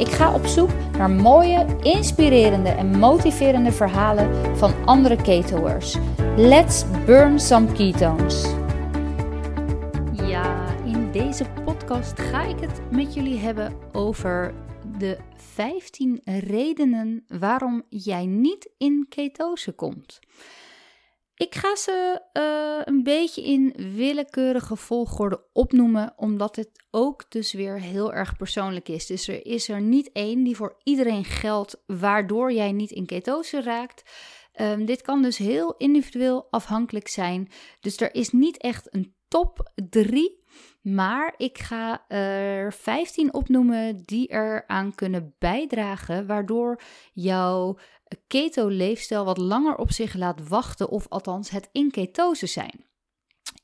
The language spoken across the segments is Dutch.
Ik ga op zoek naar mooie, inspirerende en motiverende verhalen van andere ketoers. Let's burn some ketones. Ja, in deze podcast ga ik het met jullie hebben over de 15 redenen waarom jij niet in ketose komt. Ik ga ze uh, een beetje in willekeurige volgorde opnoemen, omdat het ook dus weer heel erg persoonlijk is. Dus er is er niet één die voor iedereen geldt, waardoor jij niet in ketose raakt. Um, dit kan dus heel individueel afhankelijk zijn. Dus er is niet echt een top 3. Maar ik ga er 15 opnoemen die eraan kunnen bijdragen, waardoor jouw keto-leefstijl wat langer op zich laat wachten, of althans het in ketose zijn.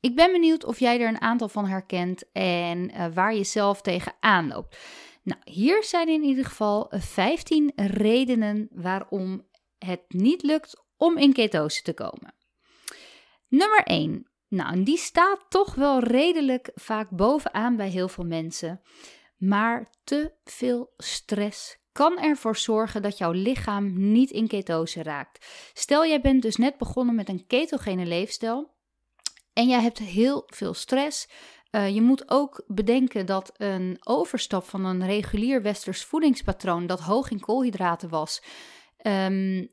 Ik ben benieuwd of jij er een aantal van herkent en uh, waar je zelf tegenaan loopt. Nou, hier zijn in ieder geval 15 redenen waarom het niet lukt om in ketose te komen. Nummer 1. Nou, en die staat toch wel redelijk vaak bovenaan bij heel veel mensen. Maar te veel stress kan ervoor zorgen dat jouw lichaam niet in ketose raakt. Stel, jij bent dus net begonnen met een ketogene leefstijl en jij hebt heel veel stress. Uh, je moet ook bedenken dat een overstap van een regulier westers voedingspatroon dat hoog in koolhydraten was, um,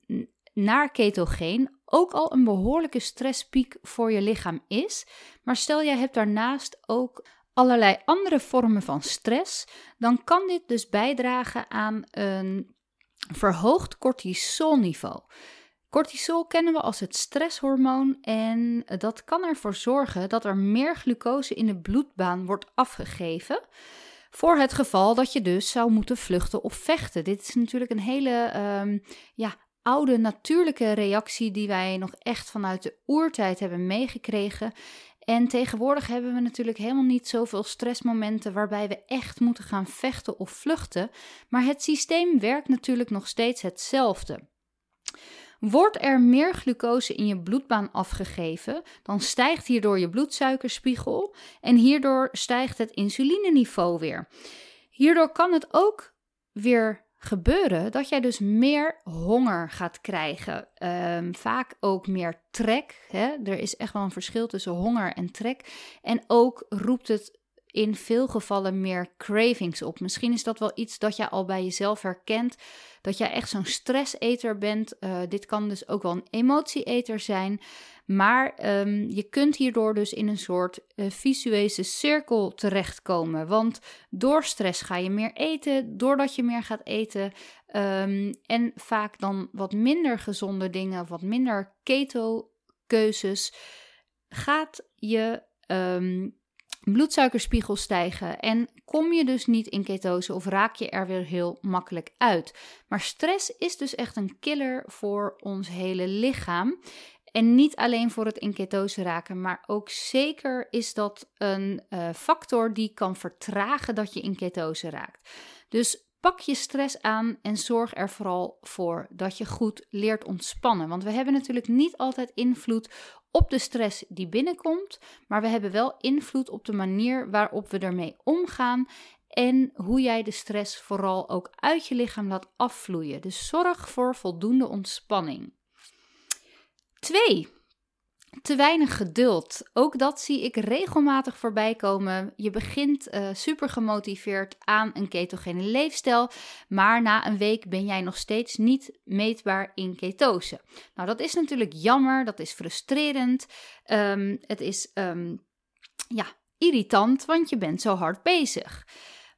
naar ketogeen ook al een behoorlijke stresspiek voor je lichaam is. Maar stel jij hebt daarnaast ook allerlei andere vormen van stress, dan kan dit dus bijdragen aan een verhoogd cortisolniveau. Cortisol kennen we als het stresshormoon en dat kan ervoor zorgen dat er meer glucose in de bloedbaan wordt afgegeven. Voor het geval dat je dus zou moeten vluchten of vechten. Dit is natuurlijk een hele um, ja, oude natuurlijke reactie die wij nog echt vanuit de oertijd hebben meegekregen. En tegenwoordig hebben we natuurlijk helemaal niet zoveel stressmomenten waarbij we echt moeten gaan vechten of vluchten. Maar het systeem werkt natuurlijk nog steeds hetzelfde. Wordt er meer glucose in je bloedbaan afgegeven, dan stijgt hierdoor je bloedsuikerspiegel en hierdoor stijgt het insulineniveau weer. Hierdoor kan het ook weer gebeuren dat jij dus meer honger gaat krijgen. Um, vaak ook meer trek. Hè? Er is echt wel een verschil tussen honger en trek. En ook roept het in veel gevallen meer cravings op. Misschien is dat wel iets dat je al bij jezelf herkent. Dat jij echt zo'n stresseter bent. Uh, dit kan dus ook wel een emotieeter zijn. Maar um, je kunt hierdoor dus in een soort uh, visueuze cirkel terechtkomen. Want door stress ga je meer eten, doordat je meer gaat eten. Um, en vaak dan wat minder gezonde dingen, wat minder keto-keuzes, gaat je um, bloedsuikerspiegel stijgen en kom je dus niet in ketose of raak je er weer heel makkelijk uit. Maar stress is dus echt een killer voor ons hele lichaam. En niet alleen voor het in ketose raken, maar ook zeker is dat een uh, factor die kan vertragen dat je in ketose raakt. Dus pak je stress aan en zorg er vooral voor dat je goed leert ontspannen. Want we hebben natuurlijk niet altijd invloed op de stress die binnenkomt, maar we hebben wel invloed op de manier waarop we ermee omgaan en hoe jij de stress vooral ook uit je lichaam laat afvloeien. Dus zorg voor voldoende ontspanning. 2. Te weinig geduld. Ook dat zie ik regelmatig voorbij komen. Je begint uh, super gemotiveerd aan een ketogene leefstijl, maar na een week ben jij nog steeds niet meetbaar in ketose. Nou, dat is natuurlijk jammer, dat is frustrerend. Um, het is um, ja, irritant, want je bent zo hard bezig.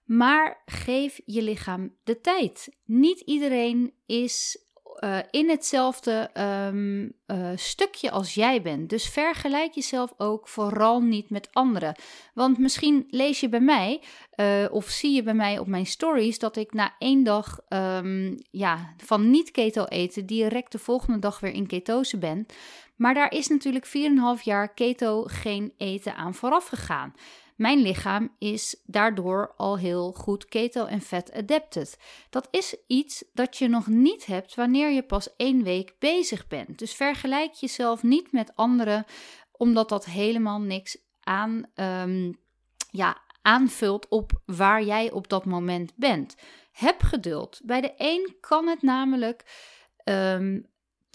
Maar geef je lichaam de tijd. Niet iedereen is uh, in hetzelfde um, uh, stukje als jij bent. Dus vergelijk jezelf ook vooral niet met anderen. Want misschien lees je bij mij uh, of zie je bij mij op mijn stories dat ik na één dag um, ja, van niet keto eten direct de volgende dag weer in ketose ben. Maar daar is natuurlijk 4,5 jaar keto geen eten aan vooraf gegaan. Mijn lichaam is daardoor al heel goed keto en vet adapted. Dat is iets dat je nog niet hebt wanneer je pas één week bezig bent. Dus vergelijk jezelf niet met anderen, omdat dat helemaal niks aan, ehm, ja, aanvult op waar jij op dat moment bent. Heb geduld. Bij de een kan het namelijk ehm,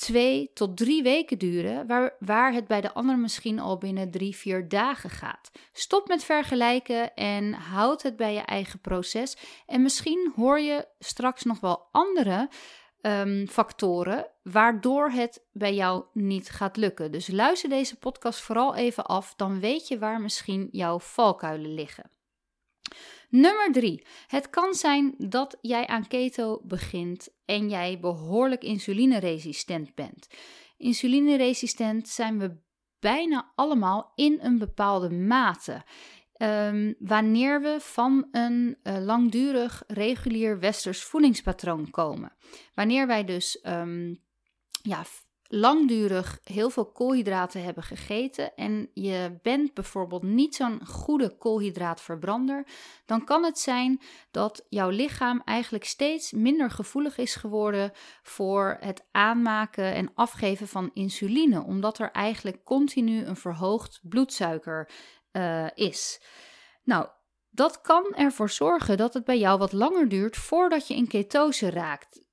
twee tot drie weken duren, waar, waar het bij de ander misschien al binnen drie, vier dagen gaat. Stop met vergelijken en houd het bij je eigen proces. En misschien hoor je straks nog wel andere um, factoren waardoor het bij jou niet gaat lukken. Dus luister deze podcast vooral even af, dan weet je waar misschien jouw valkuilen liggen. Nummer 3. Het kan zijn dat jij aan keto begint en jij behoorlijk insulineresistent bent. Insulineresistent zijn we bijna allemaal in een bepaalde mate. Um, wanneer we van een uh, langdurig regulier westers voedingspatroon komen. Wanneer wij dus um, ja, langdurig heel veel koolhydraten hebben gegeten en je bent bijvoorbeeld niet zo'n goede koolhydraatverbrander, dan kan het zijn dat jouw lichaam eigenlijk steeds minder gevoelig is geworden voor het aanmaken en afgeven van insuline, omdat er eigenlijk continu een verhoogd bloedsuiker uh, is. Nou, dat kan ervoor zorgen dat het bij jou wat langer duurt voordat je in ketose raakt.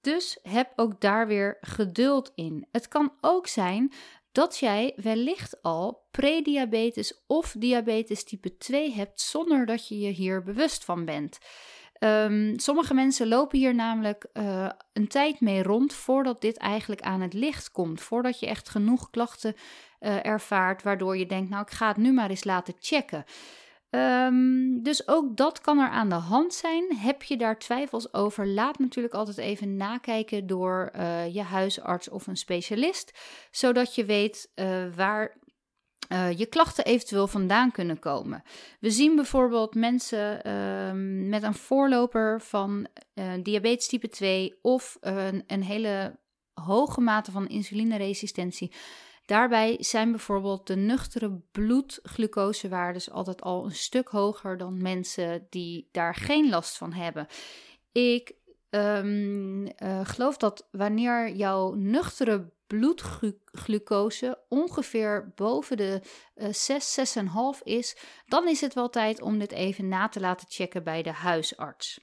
Dus heb ook daar weer geduld in. Het kan ook zijn dat jij wellicht al prediabetes of diabetes type 2 hebt zonder dat je je hier bewust van bent. Um, sommige mensen lopen hier namelijk uh, een tijd mee rond voordat dit eigenlijk aan het licht komt. Voordat je echt genoeg klachten uh, ervaart, waardoor je denkt, nou ik ga het nu maar eens laten checken. Um, dus ook dat kan er aan de hand zijn. Heb je daar twijfels over? Laat natuurlijk altijd even nakijken door uh, je huisarts of een specialist, zodat je weet uh, waar uh, je klachten eventueel vandaan kunnen komen. We zien bijvoorbeeld mensen ehm, met een voorloper van diabetes type 2 of een hele hoge mate van insulineresistentie Daarbij zijn bijvoorbeeld de nuchtere bloedglucosewaardes altijd al een stuk hoger dan mensen die daar geen last van hebben. Ik um, uh, geloof dat wanneer jouw nuchtere bloedglucose ongeveer boven de uh, 6, 6,5 is, dan is het wel tijd om dit even na te laten checken bij de huisarts.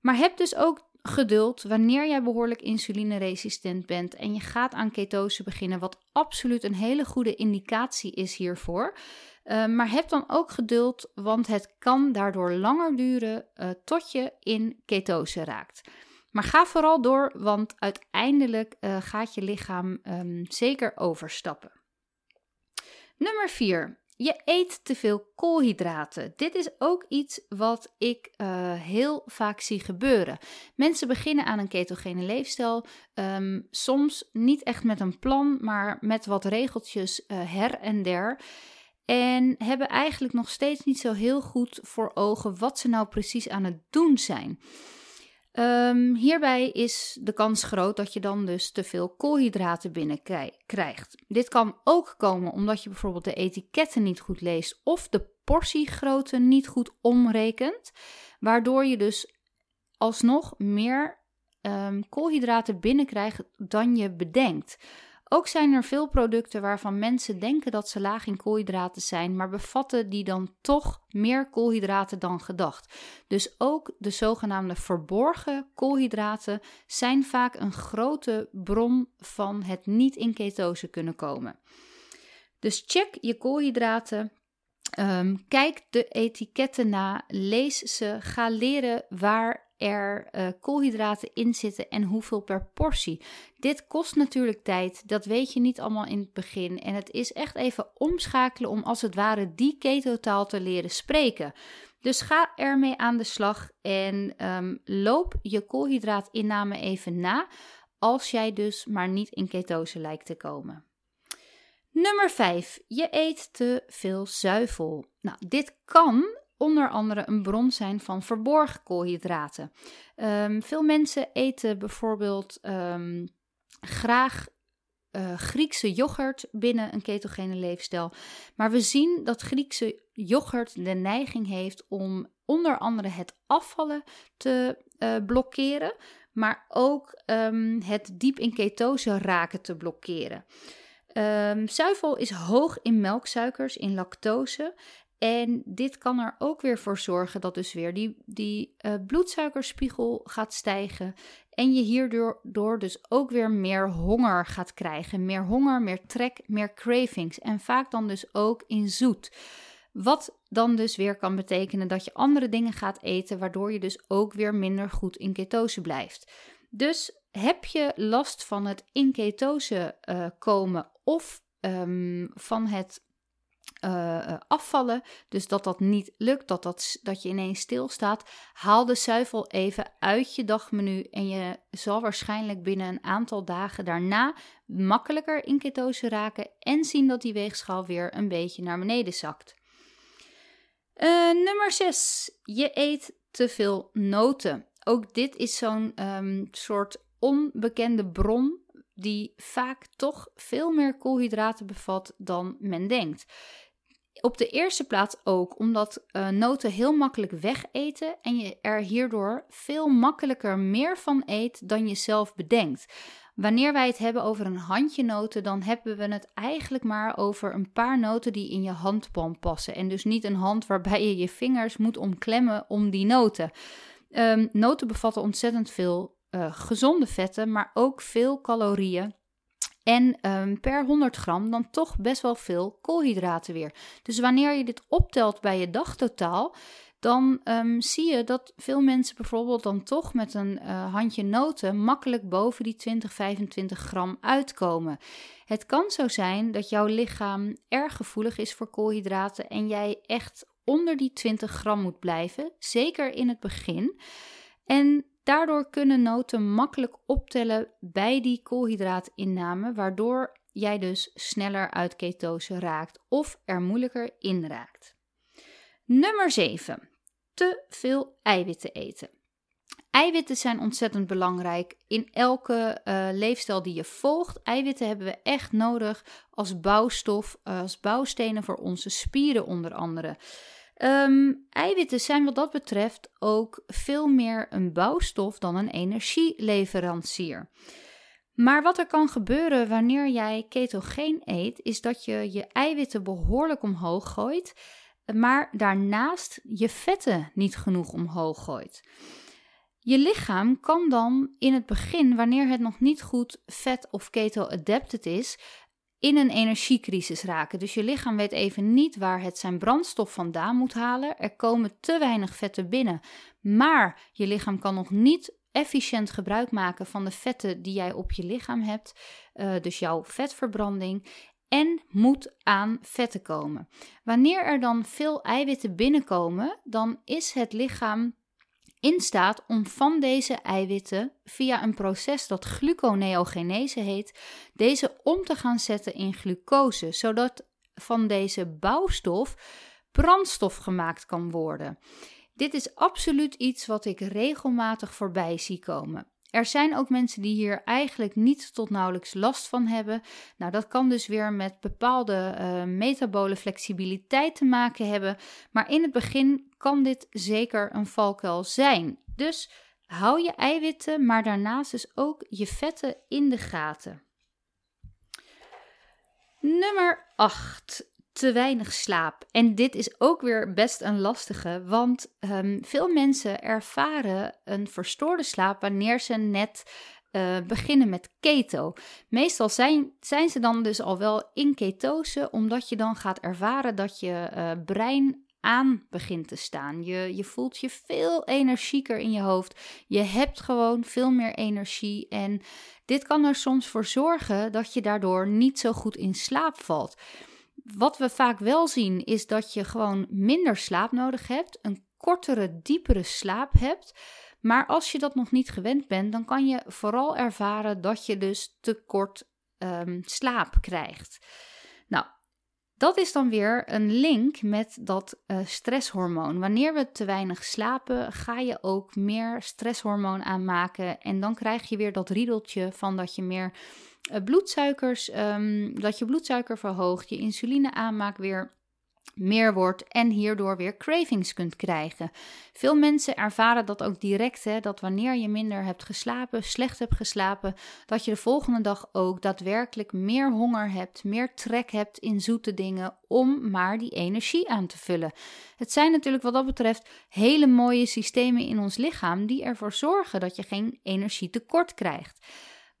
Maar heb dus ook geduld wanneer jij behoorlijk insulineresistent bent en je gaat aan ketose beginnen, wat absoluut een hele goede indicatie is hiervoor. Uh, maar heb dan ook geduld, want het kan daardoor langer duren uh, tot je in ketose raakt. Maar ga vooral door, want uiteindelijk uh, gaat je lichaam um, zeker overstappen. Nummer 4. Je eet te veel koolhydraten. Dit is ook iets wat ik uh, heel vaak zie gebeuren. Mensen beginnen aan een ketogene leefstijl. Um, soms niet echt met een plan, maar met wat regeltjes uh, her en der. En hebben eigenlijk nog steeds niet zo heel goed voor ogen wat ze nou precies aan het doen zijn. Um, hierbij is de kans groot dat je dan dus te veel koolhydraten binnenkrijgt. Dit kan ook komen omdat je bijvoorbeeld de etiketten niet goed leest of de portiegrootte niet goed omrekent, waardoor je dus alsnog meer um, koolhydraten binnenkrijgt dan je bedenkt. Ook zijn er veel producten waarvan mensen denken dat ze laag in koolhydraten zijn, maar bevatten die dan toch meer koolhydraten dan gedacht. Dus ook de zogenaamde verborgen koolhydraten zijn vaak een grote bron van het niet in ketose kunnen komen. Dus check je koolhydraten. Um, kijk de etiketten na, lees ze, ga leren waar er uh, koolhydraten in zitten en hoeveel per portie. Dit kost natuurlijk tijd, dat weet je niet allemaal in het begin. En het is echt even omschakelen om als het ware die ketotaal te leren spreken. Dus ga ermee aan de slag en um, loop je koolhydraatinname even na als jij dus maar niet in ketose lijkt te komen. Nummer 5. Je eet te veel zuivel. Nou, dit kan onder andere een bron zijn van verborgen koolhydraten. Um, veel mensen eten bijvoorbeeld um, graag uh, Griekse yoghurt binnen een ketogene leefstijl. Maar we zien dat Griekse yoghurt de neiging heeft om onder andere het afvallen te uh, blokkeren, maar ook um, het diep in ketose raken te blokkeren. Um, zuivel is hoog in melksuikers, in lactose. En dit kan er ook weer voor zorgen dat dus weer die, die uh, bloedsuikerspiegel gaat stijgen. En je hierdoor door dus ook weer meer honger gaat krijgen. Meer honger, meer trek, meer cravings. En vaak dan dus ook in zoet. Wat dan dus weer kan betekenen dat je andere dingen gaat eten, waardoor je dus ook weer minder goed in ketose blijft. Dus heb je last van het in ketose uh, komen of um, van het uh, afvallen, dus dat dat niet lukt, dat, dat, dat je ineens stilstaat, haal de zuivel even uit je dagmenu en je zal waarschijnlijk binnen een aantal dagen daarna makkelijker in ketose raken en zien dat die weegschaal weer een beetje naar beneden zakt. Uh, nummer 6. Je eet te veel noten. Ook dit is zo'n um, soort onbekende bron die vaak toch veel meer koolhydraten bevat dan men denkt. Op de eerste plaats ook omdat uh, noten heel makkelijk wegeten en je er hierdoor veel makkelijker meer van eet dan je zelf bedenkt. Wanneer wij het hebben over een handje noten, dan hebben we het eigenlijk maar over een paar noten die in je handpalm passen. En dus niet een hand waarbij je je vingers moet omklemmen om die noten. Um, noten bevatten ontzettend veel uh, gezonde vetten, maar ook veel calorieën. En um, per 100 gram dan toch best wel veel koolhydraten weer. Dus wanneer je dit optelt bij je dagtotaal, dan um, zie je dat veel mensen bijvoorbeeld dan toch met een uh, handje noten makkelijk boven die 20, 25 gram uitkomen. Het kan zo zijn dat jouw lichaam erg gevoelig is voor koolhydraten en jij echt onder die 20 gram moet blijven, zeker in het begin. En Daardoor kunnen noten makkelijk optellen bij die koolhydraatinname, waardoor jij dus sneller uit ketose raakt of er moeilijker in raakt. Nummer 7. Te veel eiwitten eten. Eiwitten zijn ontzettend belangrijk in elke uh, leefstijl die je volgt. Eiwitten hebben we echt nodig als bouwstof, uh, als bouwstenen voor onze spieren onder andere. Um, eiwitten zijn wat dat betreft ook veel meer een bouwstof dan een energieleverancier. Maar wat er kan gebeuren wanneer jij ketogeen eet, is dat je je eiwitten behoorlijk omhoog gooit, maar daarnaast je vetten niet genoeg omhoog gooit. Je lichaam kan dan in het begin, wanneer het nog niet goed vet of keto-adapted is, in een energiecrisis raken. Dus je lichaam weet even niet waar het zijn brandstof vandaan moet halen. Er komen te weinig vetten binnen. Maar je lichaam kan nog niet efficiënt gebruik maken van de vetten die jij op je lichaam hebt. Uh, dus jouw vetverbranding. En moet aan vetten komen. Wanneer er dan veel eiwitten binnenkomen, dan is het lichaam in staat om van deze eiwitten via een proces dat gluconeogenese heet, deze om te gaan zetten in glucose, zodat van deze bouwstof brandstof gemaakt kan worden. Dit is absoluut iets wat ik regelmatig voorbij zie komen. Er zijn ook mensen die hier eigenlijk niet tot nauwelijks last van hebben. Nou, dat kan dus weer met bepaalde uh, metabole flexibiliteit te maken hebben. Maar in het begin kan dit zeker een valkuil zijn. Dus hou je eiwitten, maar daarnaast dus ook je vetten in de gaten. Nummer 8 te weinig slaap. En dit is ook weer best een lastige, want um, veel mensen ervaren een verstoorde slaap wanneer ze net uh, beginnen met keto. Meestal zijn, zijn ze dan dus al wel in ketose, omdat je dan gaat ervaren dat je uh, brein aan begint te staan. Je, je voelt je veel energieker in je hoofd. Je hebt gewoon veel meer energie. En dit kan er soms voor zorgen dat je daardoor niet zo goed in slaap valt. Wat we vaak wel zien is dat je gewoon minder slaap nodig hebt, een kortere, diepere slaap hebt. Maar als je dat nog niet gewend bent, dan kan je vooral ervaren dat je dus te kort um, slaap krijgt. Dat is dan weer een link met dat uh, stresshormoon. Wanneer we te weinig slapen, ga je ook meer stresshormoon aanmaken. En dan krijg je weer dat riedeltje van dat je meer bloedsuikers, ehm, dat je bloedsuiker verhoogt, je insuline aanmaak weer meer wordt en hierdoor weer cravings kunt krijgen. Veel mensen ervaren dat ook direct, hè, dat wanneer je minder hebt geslapen, slecht hebt geslapen, dat je de volgende dag ook daadwerkelijk meer honger hebt, meer trek hebt in zoete dingen om maar die energie aan te vullen. Het zijn natuurlijk wat dat betreft hele mooie systemen in ons lichaam die ervoor zorgen dat je geen energietekort krijgt.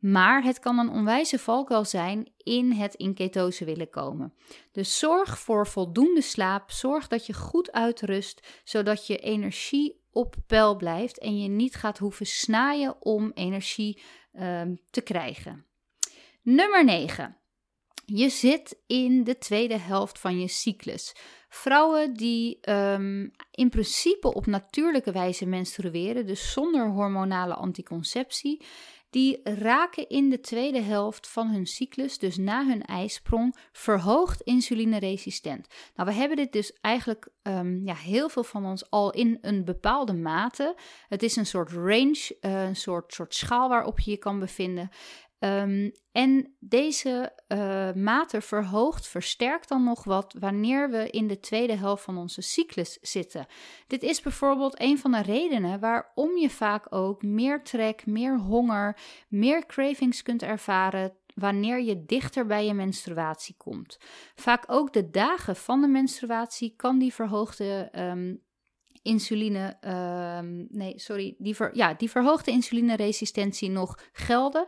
Maar het kan een onwijze valkuil zijn in het in ketose willen komen. Dus zorg voor voldoende slaap. Zorg dat je goed uitrust, zodat je energie op peil blijft en je niet gaat hoeven snaaien om energie um, te krijgen. Nummer 9. Je zit in de tweede helft van je cyclus. Vrouwen die um, in principe op natuurlijke wijze menstrueren, dus zonder hormonale anticonceptie, die raken in de tweede helft van hun cyclus, dus na hun ijsprong, verhoogd insulineresistent. Nou, we hebben dit dus eigenlijk um, ja, heel veel van ons al in een bepaalde mate. Het is een soort range, uh, een soort, soort schaal waarop je je kan bevinden. Um, en deze uh, mate verhoogt, versterkt dan nog wat wanneer we in de tweede helft van onze cyclus zitten. Dit is bijvoorbeeld een van de redenen waarom je vaak ook meer trek, meer honger, meer cravings kunt ervaren wanneer je dichter bij je menstruatie komt. Vaak ook de dagen van de menstruatie kan die verhoogde um, insuline, um, nee, sorry, die, ja, die verhoogde insulineresistentie nog gelden.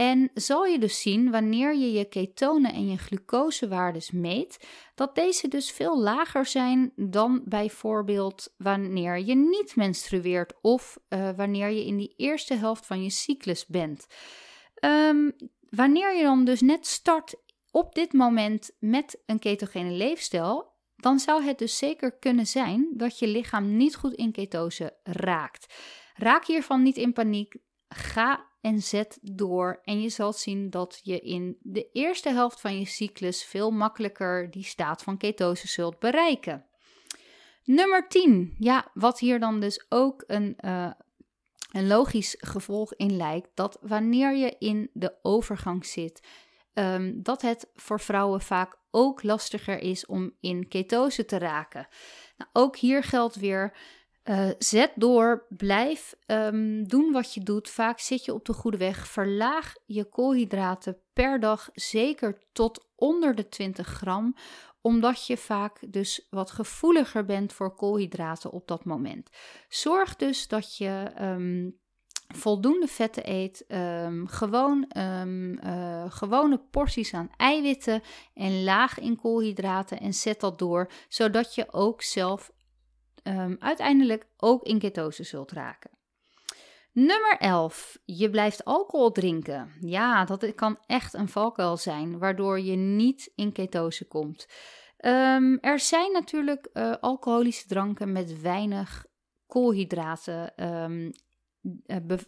En zal je dus zien wanneer je je ketonen en je glucosewaardes meet, dat deze dus veel lager zijn dan bijvoorbeeld wanneer je niet menstrueert of uh, wanneer je in die eerste helft van je cyclus bent. Um, wanneer je dan dus net start op dit moment met een ketogene leefstijl, dan zou het dus zeker kunnen zijn dat je lichaam niet goed in ketose raakt. Raak hiervan niet in paniek. Ga en zet door. En je zal zien dat je in de eerste helft van je cyclus veel makkelijker die staat van ketose zult bereiken. Nummer 10. Ja, wat hier dan dus ook een, uh, een logisch gevolg in lijkt, dat wanneer je in de overgang zit, um, dat het voor vrouwen vaak ook lastiger is om in ketose te raken. Nou, ook hier geldt weer uh, zet door, blijf um, doen wat je doet. Vaak zit je op de goede weg. Verlaag je koolhydraten per dag zeker tot onder de 20 gram, omdat je vaak dus wat gevoeliger bent voor koolhydraten op dat moment. Zorg dus dat je um, voldoende vetten eet, um, gewoon uh, gewone porties aan eiwitten en laag in koolhydraten en zet dat door, zodat je ook zelf um, uiteindelijk ook in ketose zult raken. Nummer 11. Je blijft alcohol drinken. Ja, dat kan echt een valkuil zijn, waardoor je niet in ketose komt. Um, er zijn natuurlijk uh, alcoholische dranken met weinig koolhydraten um, eh,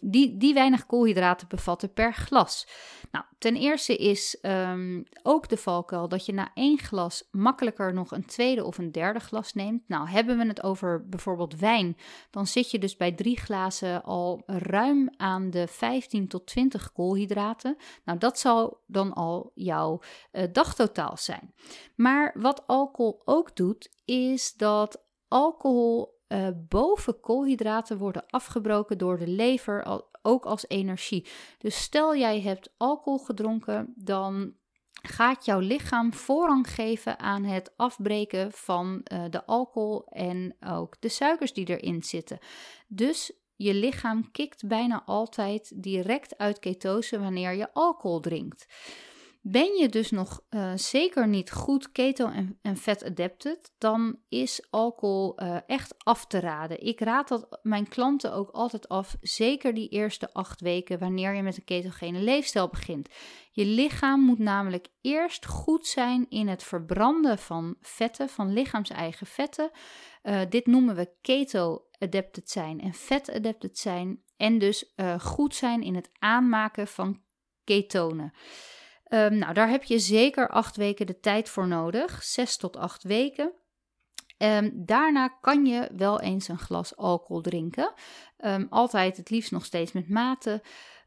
die, die weinig koolhydraten bevatten per glas. Nou, ten eerste is um, ook de valkuil dat je na één glas makkelijker nog een tweede of een derde glas neemt. Nou, hebben we het over bijvoorbeeld wijn, dan zit je dus bij drie glazen al ruim aan de 15 tot 20 koolhydraten. Nou, dat zal dan al jouw uh, dagtotaal zijn. Maar wat alcohol ook doet, is dat alcohol uh, boven koolhydraten worden afgebroken door de lever, ook als energie. Dus stel jij hebt alcohol gedronken, dan gaat jouw lichaam voorrang geven aan het afbreken van uh, de alcohol en ook de suikers die erin zitten. Dus je lichaam kikt bijna altijd direct uit ketose wanneer je alcohol drinkt. Ben je dus nog uh, zeker niet goed keto- en, en vet adapted, dan is alcohol uh, echt af te raden. Ik raad dat mijn klanten ook altijd af, zeker die eerste acht weken wanneer je met een ketogene leefstijl begint. Je lichaam moet namelijk eerst goed zijn in het verbranden van vetten, van lichaams-eigen vetten. Uh, dit noemen we keto-adapted zijn en vet-adapted zijn. En dus goed zijn in het aanmaken van ketonen. Um, nou, daar heb je zeker acht weken de tijd voor nodig, zes tot acht weken. Um, daarna kan je wel eens een glas alcohol drinken. Um, altijd het liefst nog steeds met mate.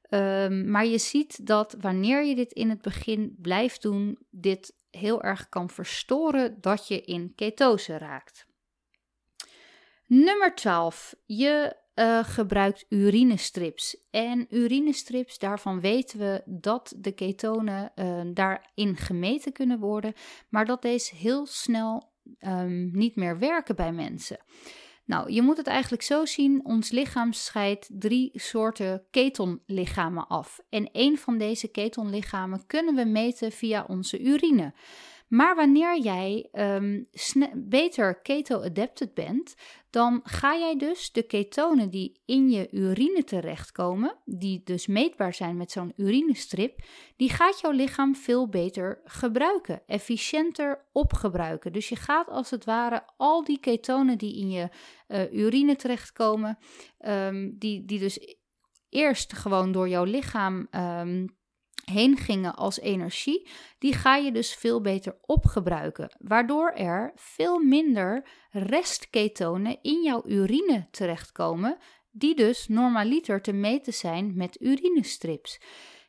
Ehm, maar je ziet dat wanneer je dit in het begin blijft doen, dit heel erg kan verstoren dat je in ketose raakt. Nummer 12. Je uh, gebruikt urinestrips. En urinestrips, daarvan weten we dat de ketonen uh, daarin gemeten kunnen worden, maar dat deze heel snel um, niet meer werken bij mensen. Nou, je moet het eigenlijk zo zien: ons lichaam scheidt drie soorten ketonlichamen af. En een van deze ketonlichamen kunnen we meten via onze urine. Maar wanneer jij um, beter keto-adapted bent, dan ga jij dus de ketonen die in je urine terechtkomen, die dus meetbaar zijn met zo'n urinestrip, die gaat jouw lichaam veel beter gebruiken, efficiënter opgebruiken. Dus je gaat als het ware al die ketonen die in je uh, urine terechtkomen, um, die, die dus eerst gewoon door jouw lichaam um, heen gingen als energie, die ga je dus veel beter opgebruiken, waardoor er veel minder restketonen in jouw urine terechtkomen, die dus normaliter te meten zijn met urinestrips.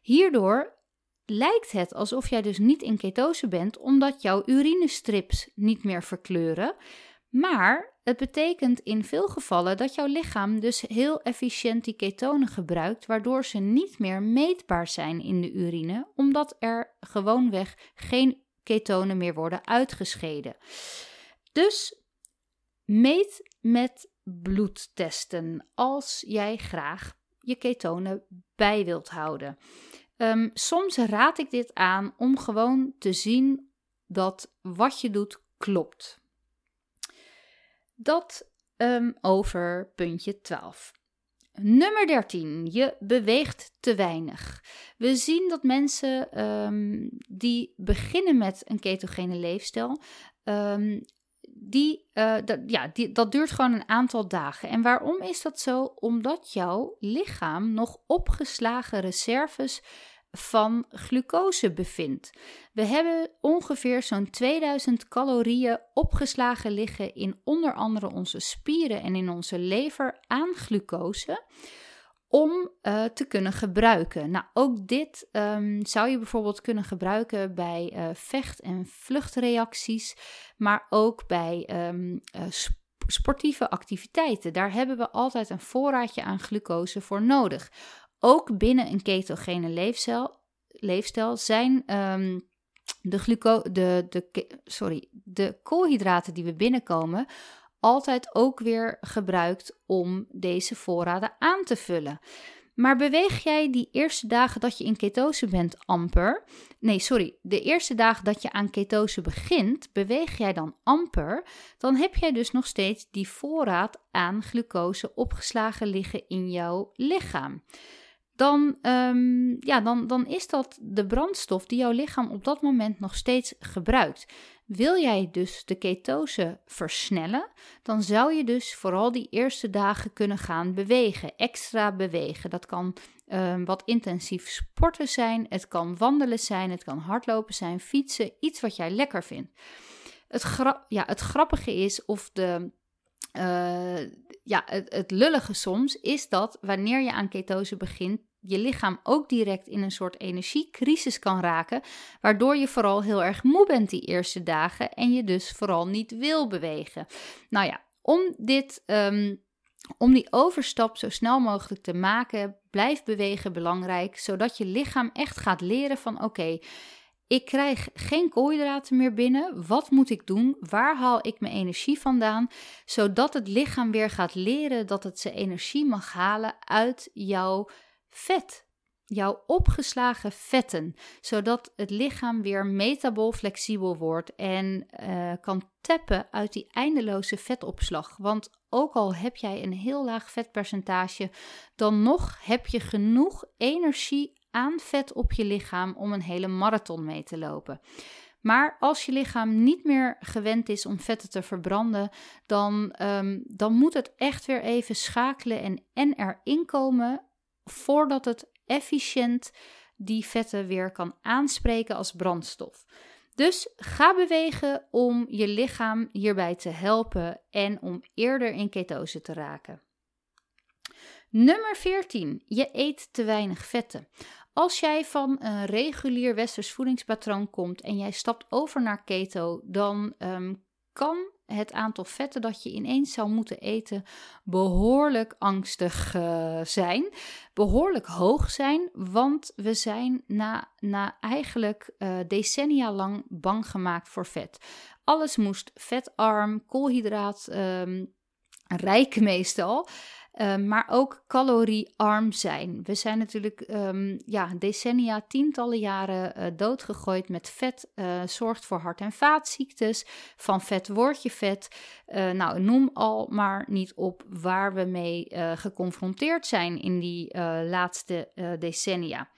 Hierdoor lijkt het alsof jij dus niet in ketose bent, omdat jouw urinestrips niet meer verkleuren. Maar het betekent in veel gevallen dat jouw lichaam dus heel efficiënt die ketonen gebruikt, waardoor ze niet meer meetbaar zijn in de urine, omdat er gewoonweg geen ketonen meer worden uitgescheiden. Dus meet met bloedtesten als jij graag je ketonen bij wilt houden. Um, soms raad ik dit aan om gewoon te zien dat wat je doet klopt. Dat um, over puntje 12. Nummer 13. Je beweegt te weinig. We zien dat mensen um, die beginnen met een ketogene leefstijl, um, die, uh, dat, ja, die, dat duurt gewoon een aantal dagen. En waarom is dat zo? Omdat jouw lichaam nog opgeslagen reserves van glucose bevindt. We hebben ongeveer zo'n 2000 calorieën opgeslagen liggen in onder andere onze spieren en in onze lever aan glucose om uh, te kunnen gebruiken. Nou, ook dit um, zou je bijvoorbeeld kunnen gebruiken bij uh, vecht- en vluchtreacties, maar ook bij um, uh, sportieve activiteiten. Daar hebben we altijd een voorraadje aan glucose voor nodig. Ook binnen een ketogene leefstijl, leefstijl zijn um, de, gluco de, de, sorry, de koolhydraten die we binnenkomen altijd ook weer gebruikt om deze voorraden aan te vullen. Maar beweeg jij die eerste dagen dat je in ketose bent amper, nee sorry, de eerste dagen dat je aan ketose begint, beweeg jij dan amper, dan heb jij dus nog steeds die voorraad aan glucose opgeslagen liggen in jouw lichaam dan, um, ja, dan, dan is dat de brandstof die jouw lichaam op dat moment nog steeds gebruikt. Wil jij dus de ketose versnellen, dan zou je dus vooral die eerste dagen kunnen gaan bewegen, extra bewegen. Dat kan um, wat intensief sporten zijn, het kan wandelen zijn, het kan hardlopen zijn, fietsen, iets wat jij lekker vindt. Het, ja, het grappige is, of de, uh, ja, het, het lullige soms, is dat wanneer je aan ketose begint, je lichaam ook direct in een soort energiecrisis kan raken, waardoor je vooral heel erg moe bent die eerste dagen en je dus vooral niet wil bewegen. Nou ja, om dit. Um, om die overstap zo snel mogelijk te maken, blijft bewegen belangrijk, zodat je lichaam echt gaat leren van oké, ik krijg geen koolhydraten meer binnen. Wat moet ik doen? Waar haal ik mijn energie vandaan? Zodat het lichaam weer gaat leren dat het zijn energie mag halen uit jouw vet. Jouw opgeslagen vetten, zodat het lichaam weer metabol flexibel wordt en uh, kan tappen uit die eindeloze vetopslag. Want ook al heb jij een heel laag vetpercentage, dan nog heb je genoeg energie aan vet op je lichaam om een hele marathon mee te lopen. Maar als je lichaam niet meer gewend is om vetten te verbranden, dan, um, dan moet het echt weer even schakelen en, en erin komen voordat het efficiënt die vetten weer kan aanspreken als brandstof. Dus ga bewegen om je lichaam hierbij te helpen en om eerder in ketose te raken. Nummer 14. Je eet te weinig vetten. Als jij van een regulier westers voedingspatroon komt en jij stapt over naar keto, dan ehm, kan het aantal vetten dat je ineens zou moeten eten behoorlijk angstig uh, zijn. Behoorlijk hoog zijn, want we zijn na, na eigenlijk uh, decennia lang bang gemaakt voor vet. Alles moest vetarm, koolhydraat. Um, meestal. Ehm, maar ook caloriearm zijn. We zijn natuurlijk um, ja, decennia, tientallen jaren uh, doodgegooid met vet. Uh, zorgt voor hart- en vaatziektes. Van vet word je vet. Uh, nou, noem al maar niet op waar we mee geconfronteerd zijn in die laatste decennia.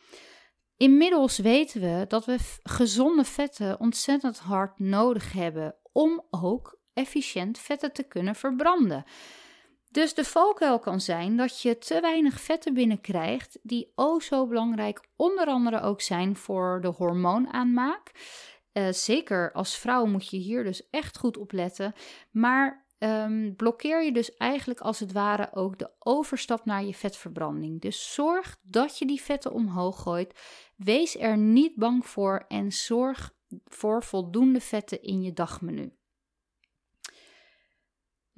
Inmiddels weten we dat we gezonde vetten ontzettend hard nodig hebben om ook efficiënt vetten te kunnen verbranden. Dus de valkuil kan zijn dat je te weinig vetten binnenkrijgt, die o zo belangrijk onder andere ook zijn voor de hormoonaanmaak. Uh, zeker als vrouw moet je hier dus echt goed op letten. Maar um, blokkeer je dus eigenlijk als het ware ook de overstap naar je vetverbranding. Dus zorg dat je die vetten omhoog gooit. Wees er niet bang voor en zorg voor voldoende vetten in je dagmenu.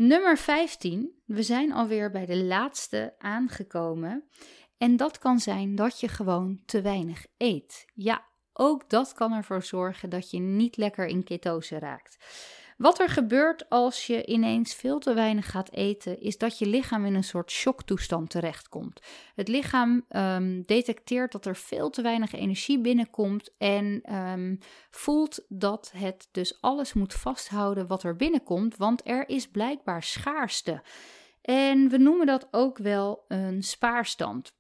Nummer 15. We zijn alweer bij de laatste aangekomen. En dat kan zijn dat je gewoon te weinig eet. Ja, ook dat kan ervoor zorgen dat je niet lekker in ketose raakt. Wat er gebeurt als je ineens veel te weinig gaat eten, is dat je lichaam in een soort shocktoestand terechtkomt. Het lichaam um, detecteert dat er veel te weinig energie binnenkomt en um, voelt dat het dus alles moet vasthouden wat er binnenkomt, want er is blijkbaar schaarste. En we noemen dat ook wel een spaarstand.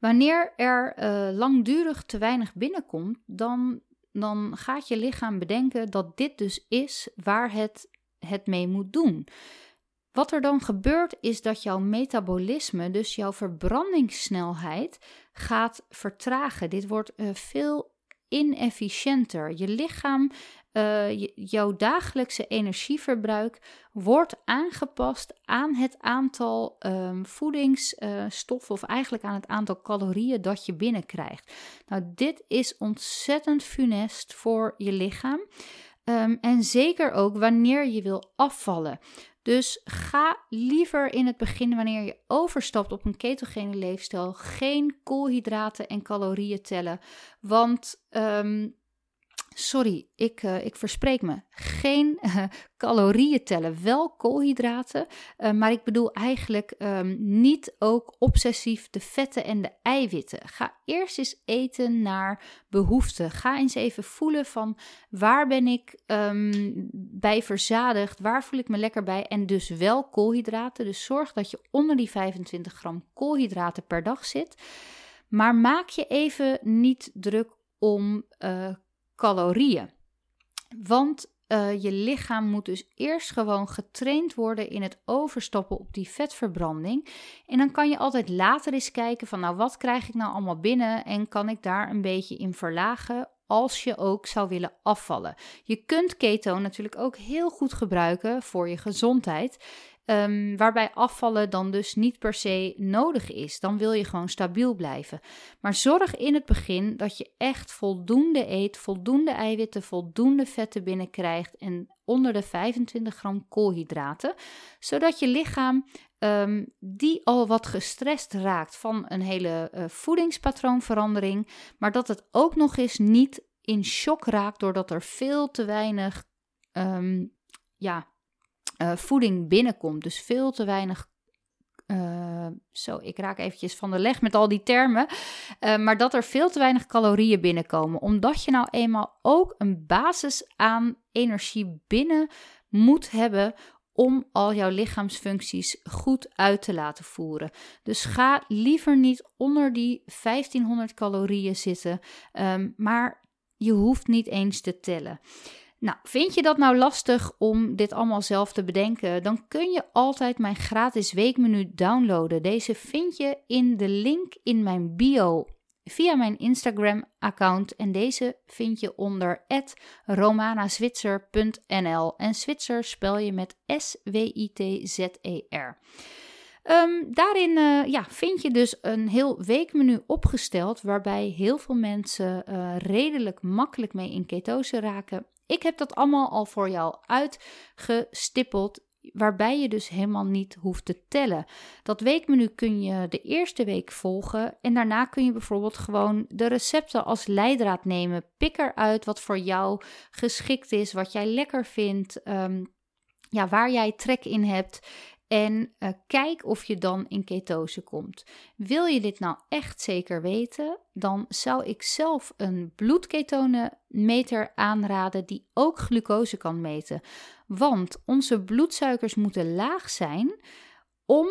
Wanneer er uh, langdurig te weinig binnenkomt, dan dan gaat je lichaam bedenken dat dit dus is waar het het mee moet doen. Wat er dan gebeurt is dat jouw metabolisme, dus jouw verbrandingssnelheid, gaat vertragen. Dit wordt uh, veel inefficiënter. Je lichaam, uh, jouw dagelijkse energieverbruik wordt aangepast aan het aantal um, voedingsstoffen, of eigenlijk aan het aantal calorieën dat je binnenkrijgt. Nou, dit is ontzettend funest voor je lichaam. Um, en zeker ook wanneer je wil afvallen. Dus ga liever in het begin, wanneer je overstapt op een ketogene leefstijl, geen koolhydraten en calorieën tellen. Want um, Sorry, ik, uh, ik verspreek me. Geen uh, calorieën tellen, wel koolhydraten, uh, maar ik bedoel eigenlijk um, niet ook obsessief de vetten en de eiwitten. Ga eerst eens eten naar behoefte. Ga eens even voelen van waar ben ik um, bij verzadigd, waar voel ik me lekker bij en dus wel koolhydraten. Dus zorg dat je onder die 25 gram koolhydraten per dag zit. Maar maak je even niet druk om calorieën. Want uh, je lichaam moet dus eerst gewoon getraind worden in het overstappen op die vetverbranding. En dan kan je altijd later eens kijken van nou wat krijg ik nou allemaal binnen en kan ik daar een beetje in verlagen als je ook zou willen afvallen. Je kunt keto natuurlijk ook heel goed gebruiken voor je gezondheid. Um, waarbij afvallen dan dus niet per se nodig is. Dan wil je gewoon stabiel blijven. Maar zorg in het begin dat je echt voldoende eet, voldoende eiwitten, voldoende vetten binnenkrijgt en onder de 25 gram koolhydraten, zodat je lichaam um, die al wat gestrest raakt van een hele uh, voedingspatroonverandering, maar dat het ook nog eens niet in shock raakt doordat er veel te weinig um, ja, uh, voeding binnenkomt. Dus veel te weinig. Uh, zo, ik raak eventjes van de leg met al die termen. Uh, maar dat er veel te weinig calorieën binnenkomen. Omdat je nou eenmaal ook een basis aan energie binnen moet hebben om al jouw lichaamsfuncties goed uit te laten voeren. Dus ga liever niet onder die 1500 calorieën zitten, um, maar je hoeft niet eens te tellen. Nou, vind je dat nou lastig om dit allemaal zelf te bedenken? Dan kun je altijd mijn gratis weekmenu downloaden. Deze vind je in de link in mijn bio via mijn Instagram-account. En deze vind je onder romanazwitser.nl. En Zwitser spel je met S-W-I-T-Z-E-R. Ehm, daarin uh, ja, vind je dus een heel weekmenu opgesteld waarbij heel veel mensen uh, redelijk makkelijk mee in ketose raken. Ik heb dat allemaal al voor jou uitgestippeld waarbij je dus helemaal niet hoeft te tellen. Dat weekmenu kun je de eerste week volgen en daarna kun je bijvoorbeeld gewoon de recepten als leidraad nemen. Pik eruit wat voor jou geschikt is, wat jij lekker vindt, um, ja, waar jij trek in hebt. En uh, kijk of je dan in ketose komt. Wil je dit nou echt zeker weten, dan zou ik zelf een bloedketonenmeter aanraden die ook glucose kan meten. Want onze bloedsuikers moeten laag zijn om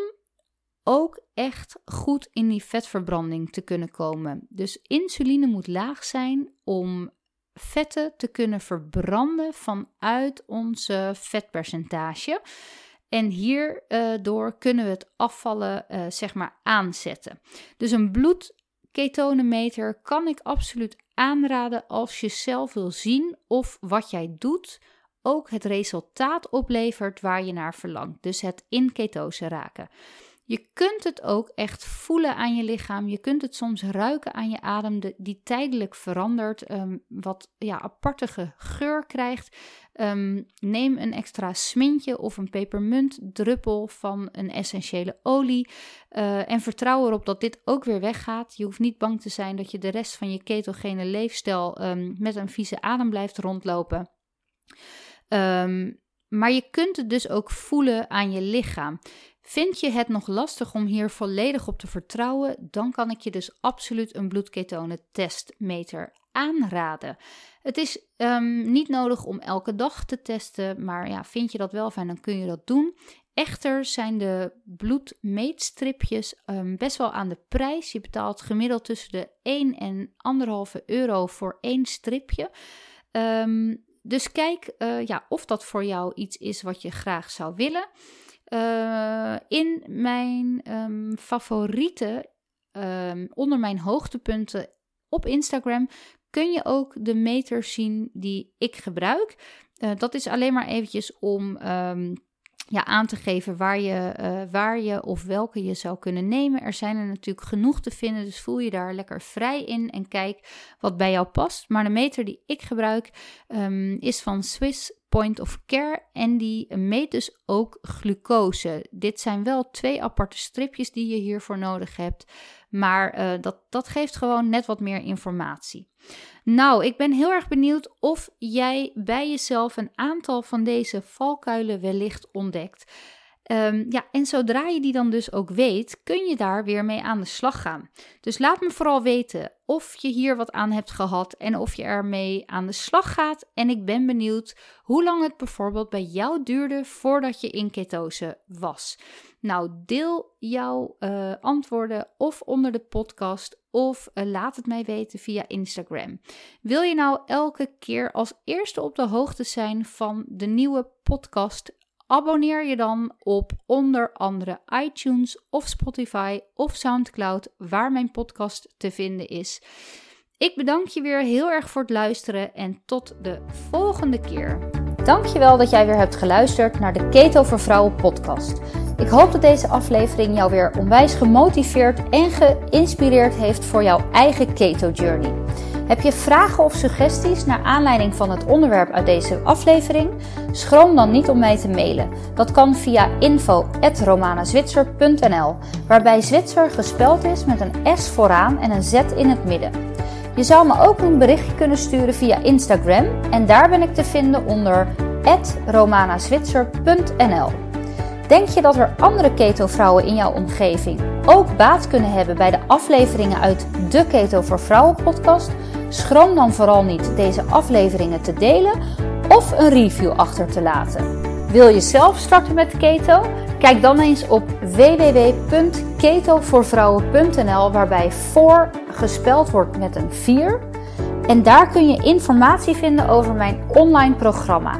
ook echt goed in die vetverbranding te kunnen komen. Dus insuline moet laag zijn om vetten te kunnen verbranden vanuit onze vetpercentage. En hierdoor kunnen we het afvallen uh, zeg maar aanzetten. Dus een bloedketonemeter kan ik absoluut aanraden als je zelf wil zien of wat jij doet ook het resultaat oplevert waar je naar verlangt. Dus het in ketose raken. Je kunt het ook echt voelen aan je lichaam. Je kunt het soms ruiken aan je adem, die tijdelijk verandert, um, wat ja, apartige geur krijgt. Um, neem een extra smintje of een pepermuntdruppel van een essentiële olie. Uh, en vertrouw erop dat dit ook weer weggaat. Je hoeft niet bang te zijn dat je de rest van je ketogene leefstijl um, met een vieze adem blijft rondlopen. Um, maar je kunt het dus ook voelen aan je lichaam. Vind je het nog lastig om hier volledig op te vertrouwen, dan kan ik je dus absoluut een bloedketonentestmeter aanraden. Het is um, niet nodig om elke dag te testen, maar ja, vind je dat wel fijn, dan kun je dat doen. Echter zijn de bloedmeetstripjes um, best wel aan de prijs. Je betaalt gemiddeld tussen de 1 en 1,5 euro voor één stripje. Um, dus kijk uh, ja, of dat voor jou iets is wat je graag zou willen. Uh, in mijn um, favorieten, um, onder mijn hoogtepunten op Instagram, kun je ook de meters zien die ik gebruik. Uh, dat is alleen maar eventjes om um, ja, aan te geven waar je, uh, waar je of welke je zou kunnen nemen. Er zijn er natuurlijk genoeg te vinden, dus voel je daar lekker vrij in en kijk wat bij jou past. Maar de meter die ik gebruik um, is van Swiss Point of Care en die meet dus ook glucose. Dit zijn wel twee aparte stripjes die je hiervoor nodig hebt, maar uh, dat, dat geeft gewoon net wat meer informatie. Nou, ik ben heel erg benieuwd of jij bij jezelf een aantal van deze valkuilen wellicht ontdekt. Um, ja, en zodra je die dan dus ook weet, kun je daar weer mee aan de slag gaan. Dus laat me vooral weten of je hier wat aan hebt gehad en of je ermee aan de slag gaat. En ik ben benieuwd hoe lang het bijvoorbeeld bij jou duurde voordat je in ketose was. Nou, deel jouw uh, antwoorden of onder de podcast of uh, laat het mij weten via Instagram. Wil je nou elke keer als eerste op de hoogte zijn van de nieuwe podcast? Abonneer je dan op onder andere iTunes of Spotify of SoundCloud, waar mijn podcast te vinden is. Ik bedank je weer heel erg voor het luisteren en tot de volgende keer. Dankjewel dat jij weer hebt geluisterd naar de Keto voor Vrouwen podcast. Ik hoop dat deze aflevering jou weer onwijs gemotiveerd en geïnspireerd heeft voor jouw eigen keto journey. Heb je vragen of suggesties naar aanleiding van het onderwerp uit deze aflevering? Schroom dan niet om mij te mailen. Dat kan via info@romanazwitser.nl, waarbij Zwitser gespeld is met een S vooraan en een Z in het midden. Je zou me ook een berichtje kunnen sturen via Instagram en daar ben ik te vinden onder romanazwitser.nl. Denk je dat er andere keto-vrouwen in jouw omgeving ook baat kunnen hebben bij de afleveringen uit de Keto voor Vrouwen podcast? Schroom dan vooral niet deze afleveringen te delen of een review achter te laten. Wil je zelf starten met keto? Kijk dan eens op www.ketovoorvrouwen.nl waarbij voor gespeld wordt met een 4. En daar kun je informatie vinden over mijn online programma.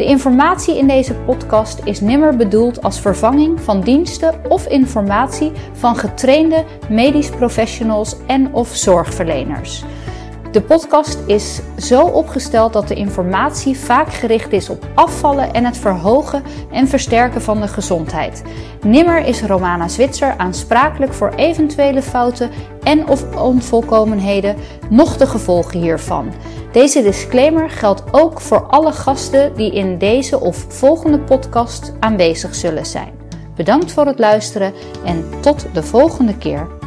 De informatie in deze podcast is nimmer bedoeld als vervanging van diensten of informatie van getrainde medisch professionals en of zorgverleners. De podcast is zo opgesteld dat de informatie vaak gericht is op afvallen en het verhogen en versterken van de gezondheid. Nimmer is Romana Zwitser aansprakelijk voor eventuele fouten en of onvolkomenheden, noch de gevolgen hiervan. Deze disclaimer geldt ook voor alle gasten die in deze of volgende podcast aanwezig zullen zijn. Bedankt voor het luisteren en tot de volgende keer.